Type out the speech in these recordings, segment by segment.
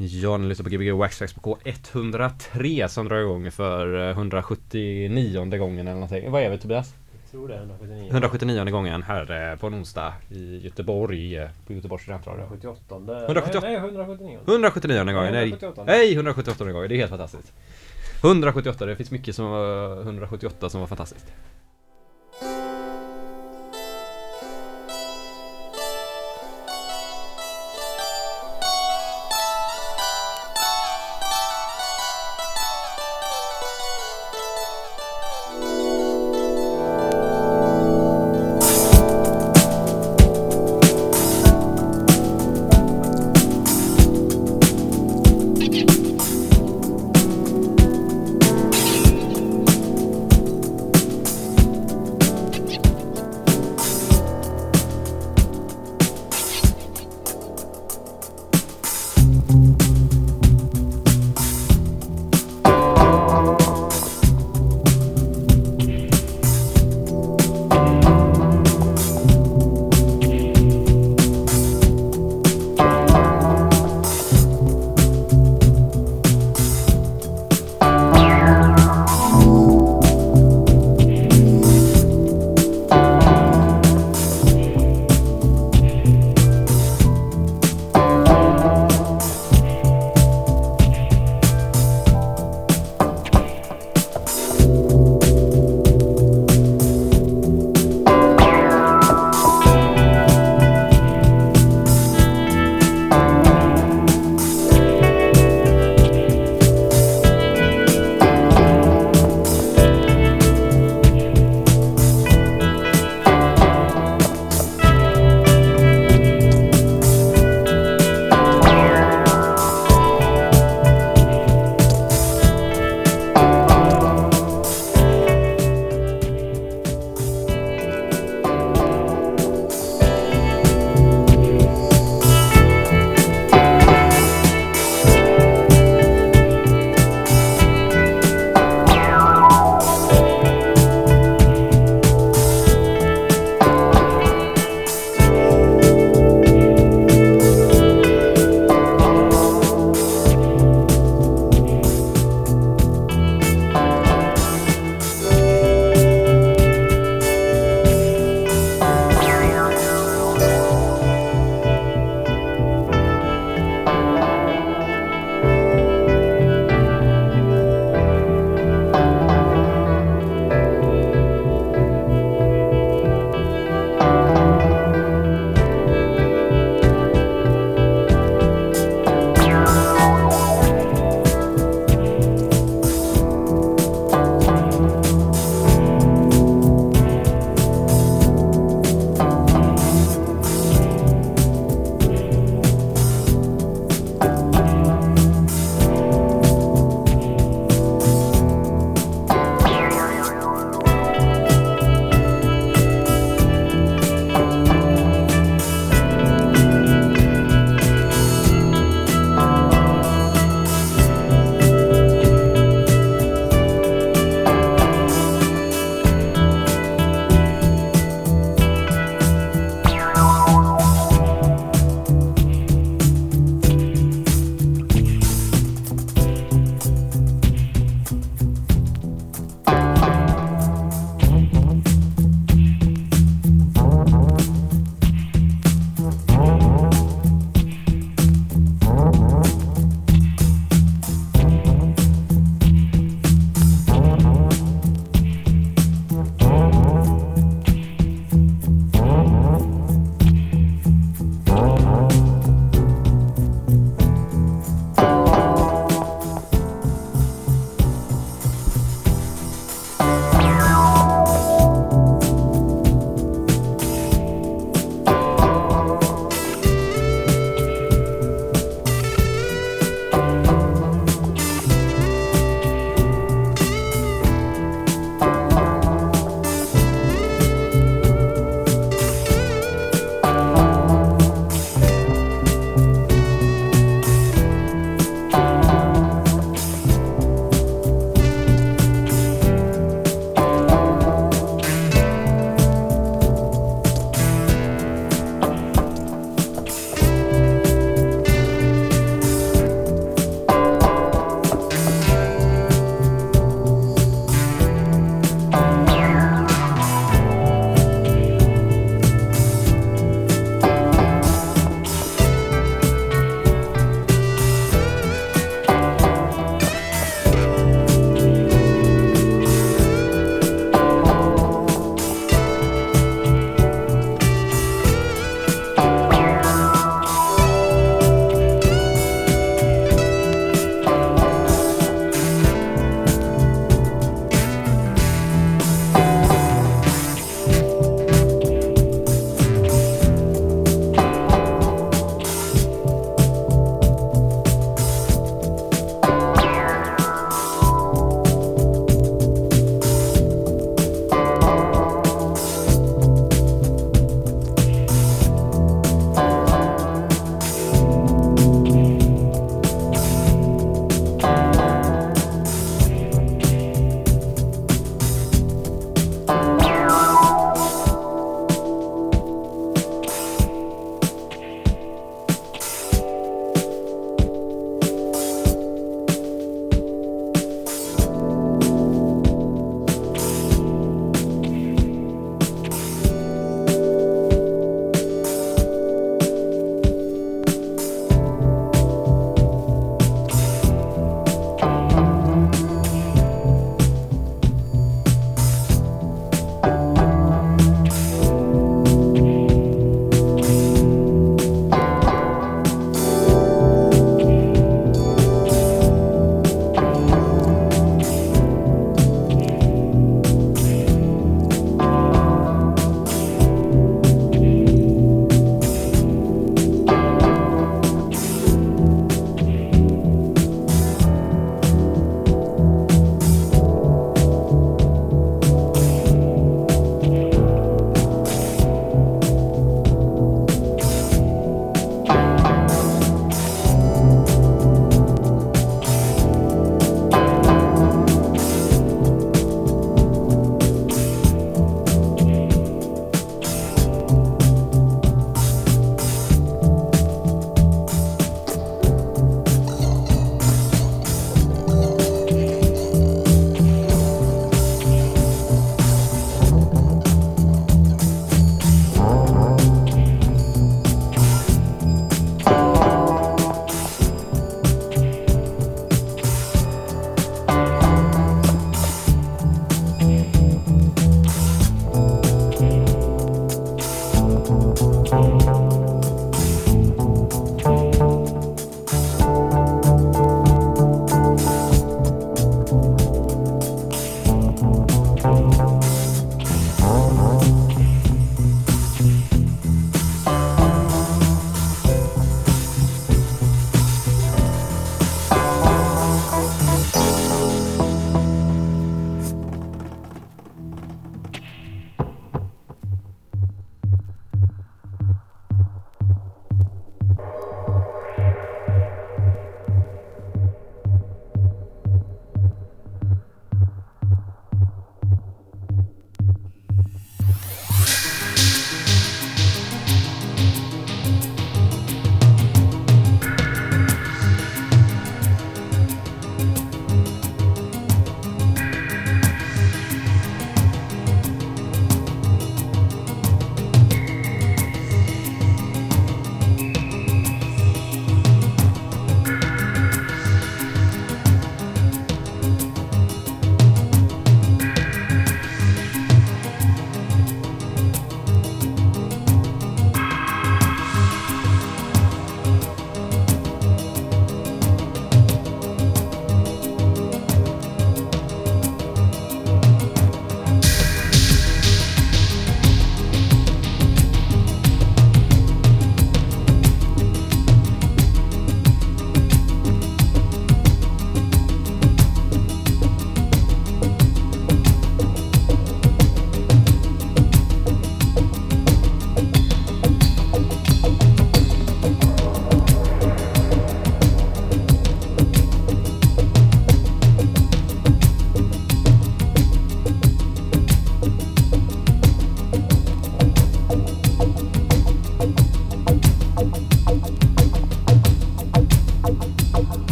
Ja, ni lyssnar på Gbg Waxtrax på K103 som drar igång för 179 gången eller någonting. Vad är vi Tobias? Jag tror det är 179. 179 gången här på en onsdag i Göteborg eh, på Göteborgs studentradio. 178. 178. Nej, nej 179. 179 gången. Nej, 178. nej 178 gången. Det är helt fantastiskt. 178, det finns mycket som var 178 som var fantastiskt.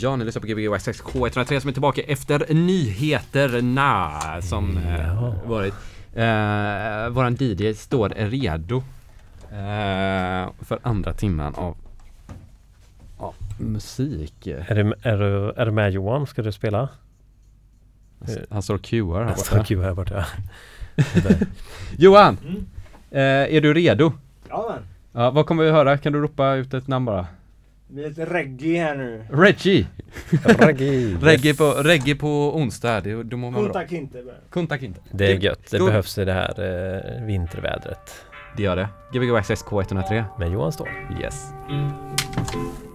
Ja, ni lyssnar på Gbg Waxxax K103 som är tillbaka efter nyheterna som eh, varit. Eh, våran DJ står redo eh, för andra timman av ja, musik. Är du, är, du, är du med Johan? Ska du spela? Han står och cuar här Jag står borta. Q här borta. Johan! Mm. Eh, är du redo? Ja men, Ja, vad kommer vi höra? Kan du ropa ut ett namn bara? Det blir lite reggae här nu. Reggie! Reggae. Reggae på, reggae på onsdag, det, då mår man bra. Kunta Kinte bara. Kunta Kinte. Det är gött. Det Då- behövs i det här eh, vintervädret. Det gör det. Gbg Waxxax K103. Med Johan Ståhl. Yes. Thank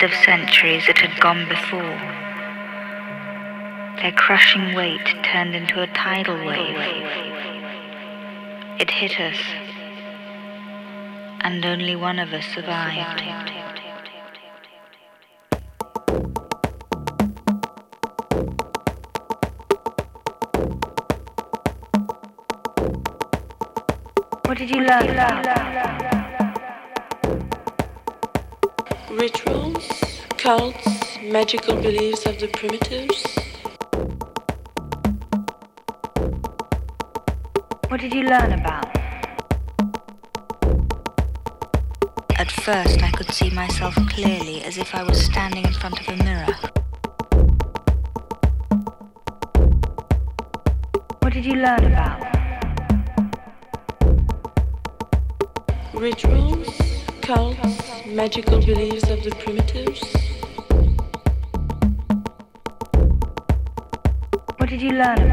of centuries that had gone before. Their crushing weight turned into a tidal wave. It hit us, and only one of us survived. What did you learn cults, magical beliefs of the primitives. What did you learn about? At first, I could see myself clearly as if I was standing in front of a mirror. What did you learn about? Rituals, cults, magical beliefs of the primitives. What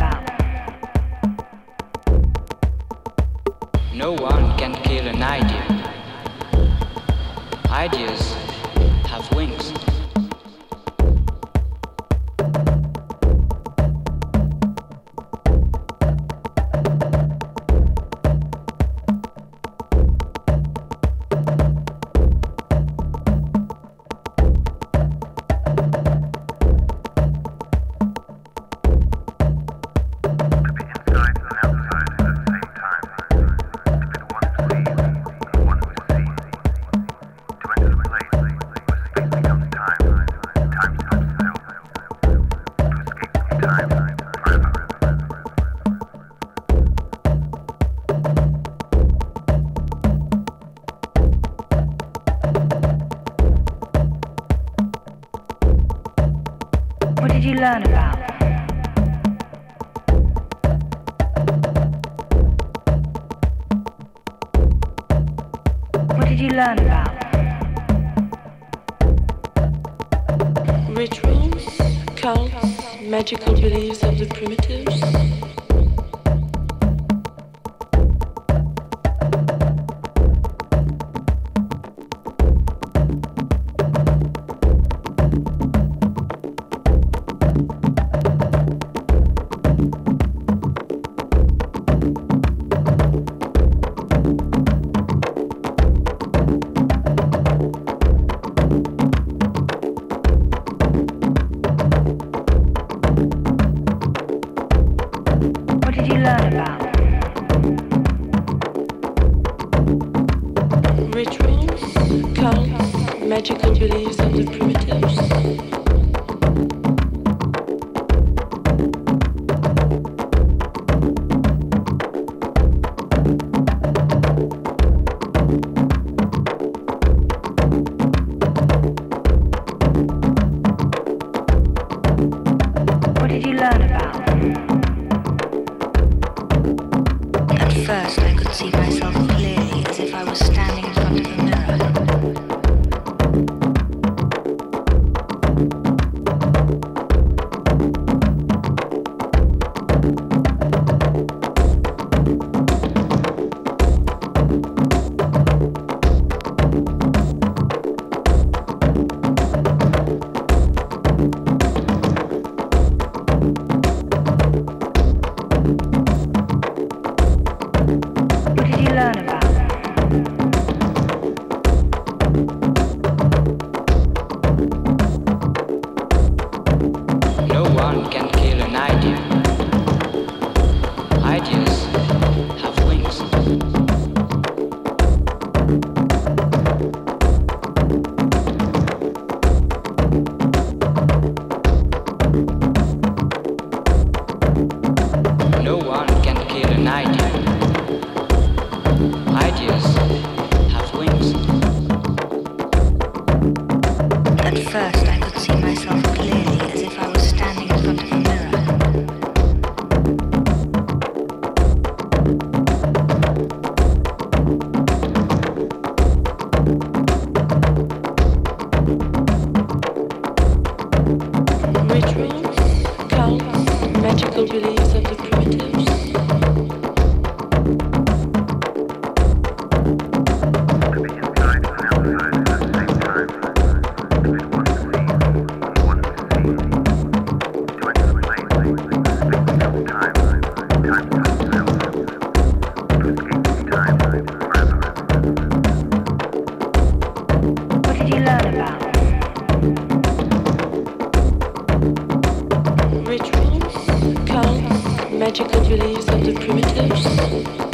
magic of of the primitives.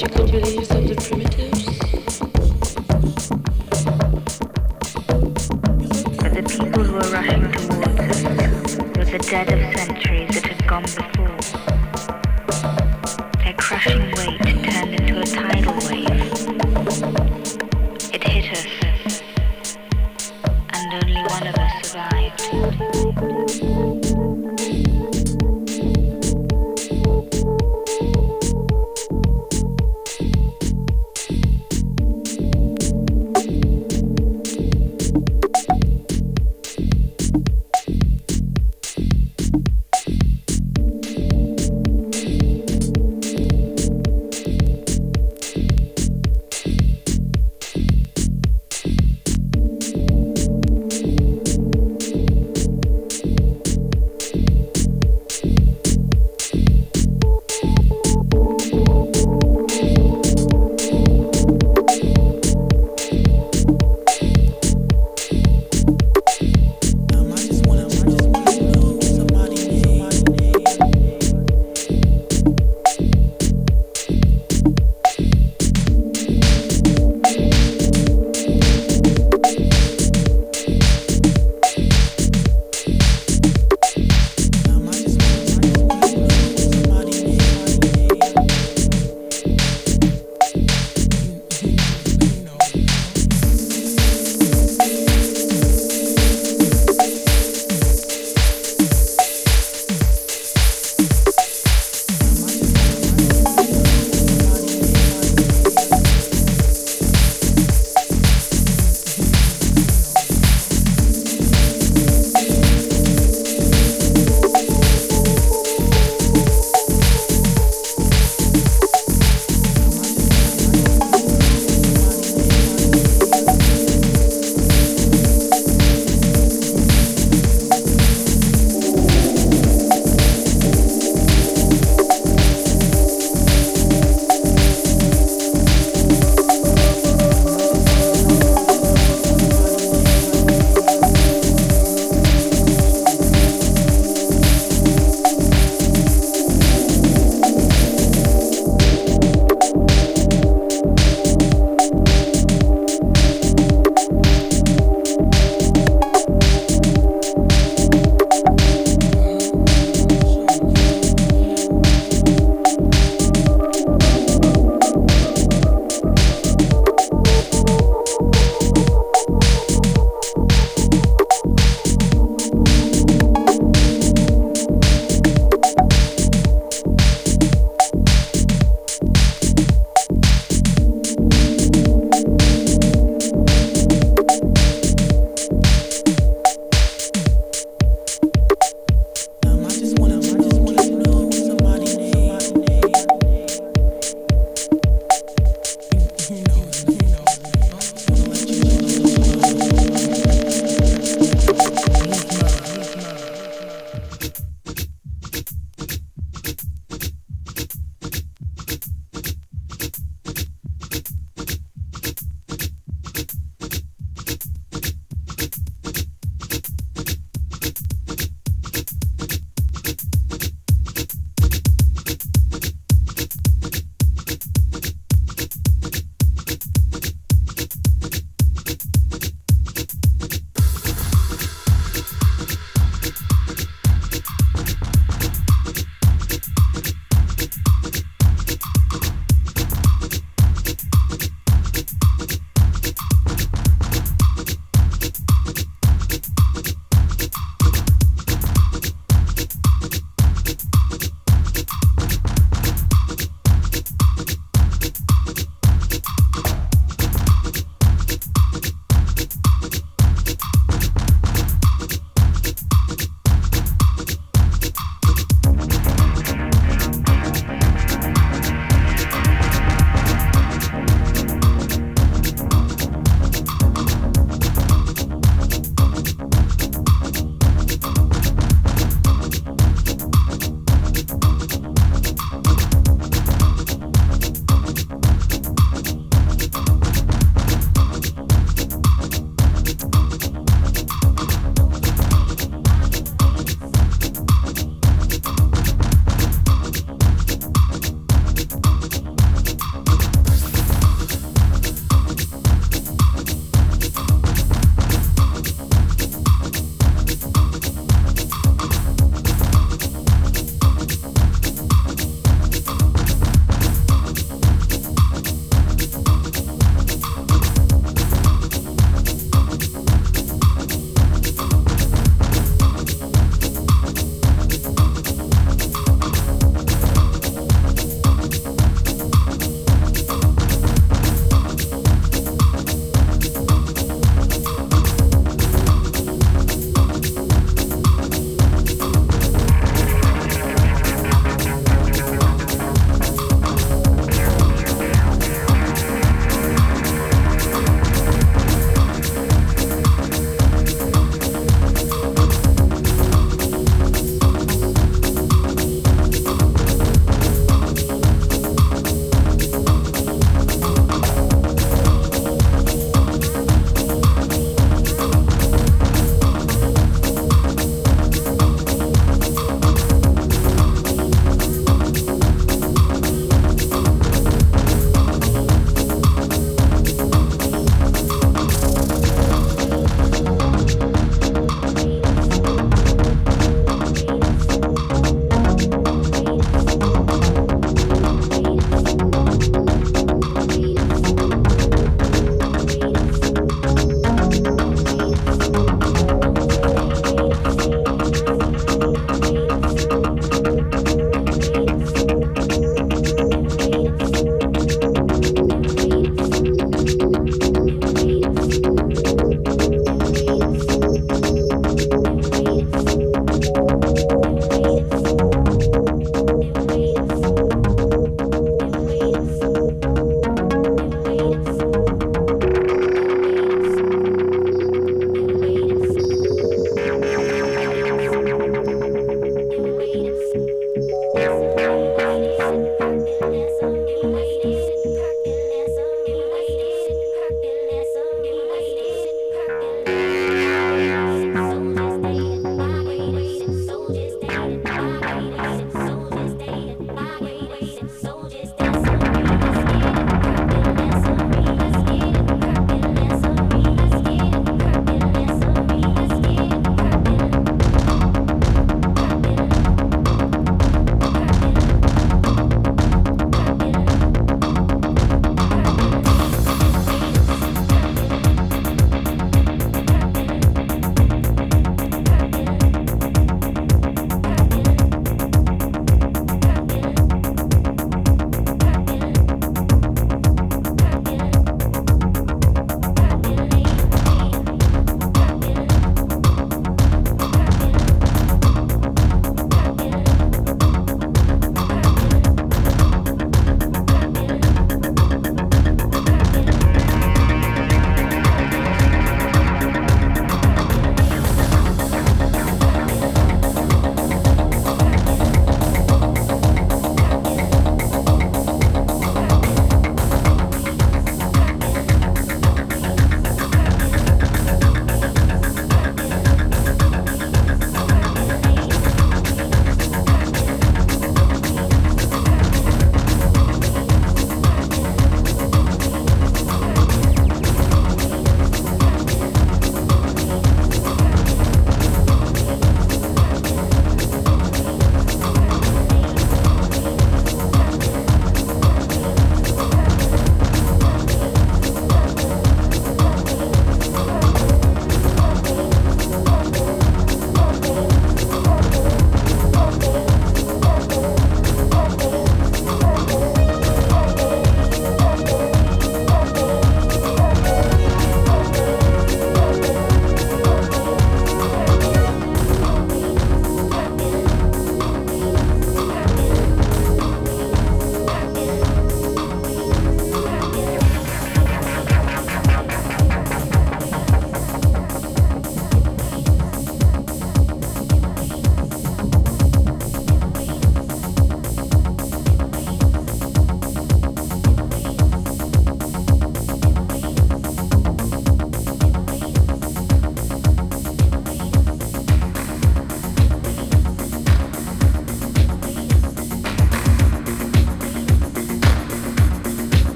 Magical the people who were rushing towards us were the dead of centuries that had gone before. Their crushing weight turned into a tidal wave. It hit us, and only one of us survived.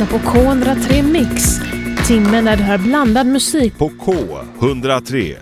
Lyssnar på K103 Mix. Timmen där du hör blandad musik På K103.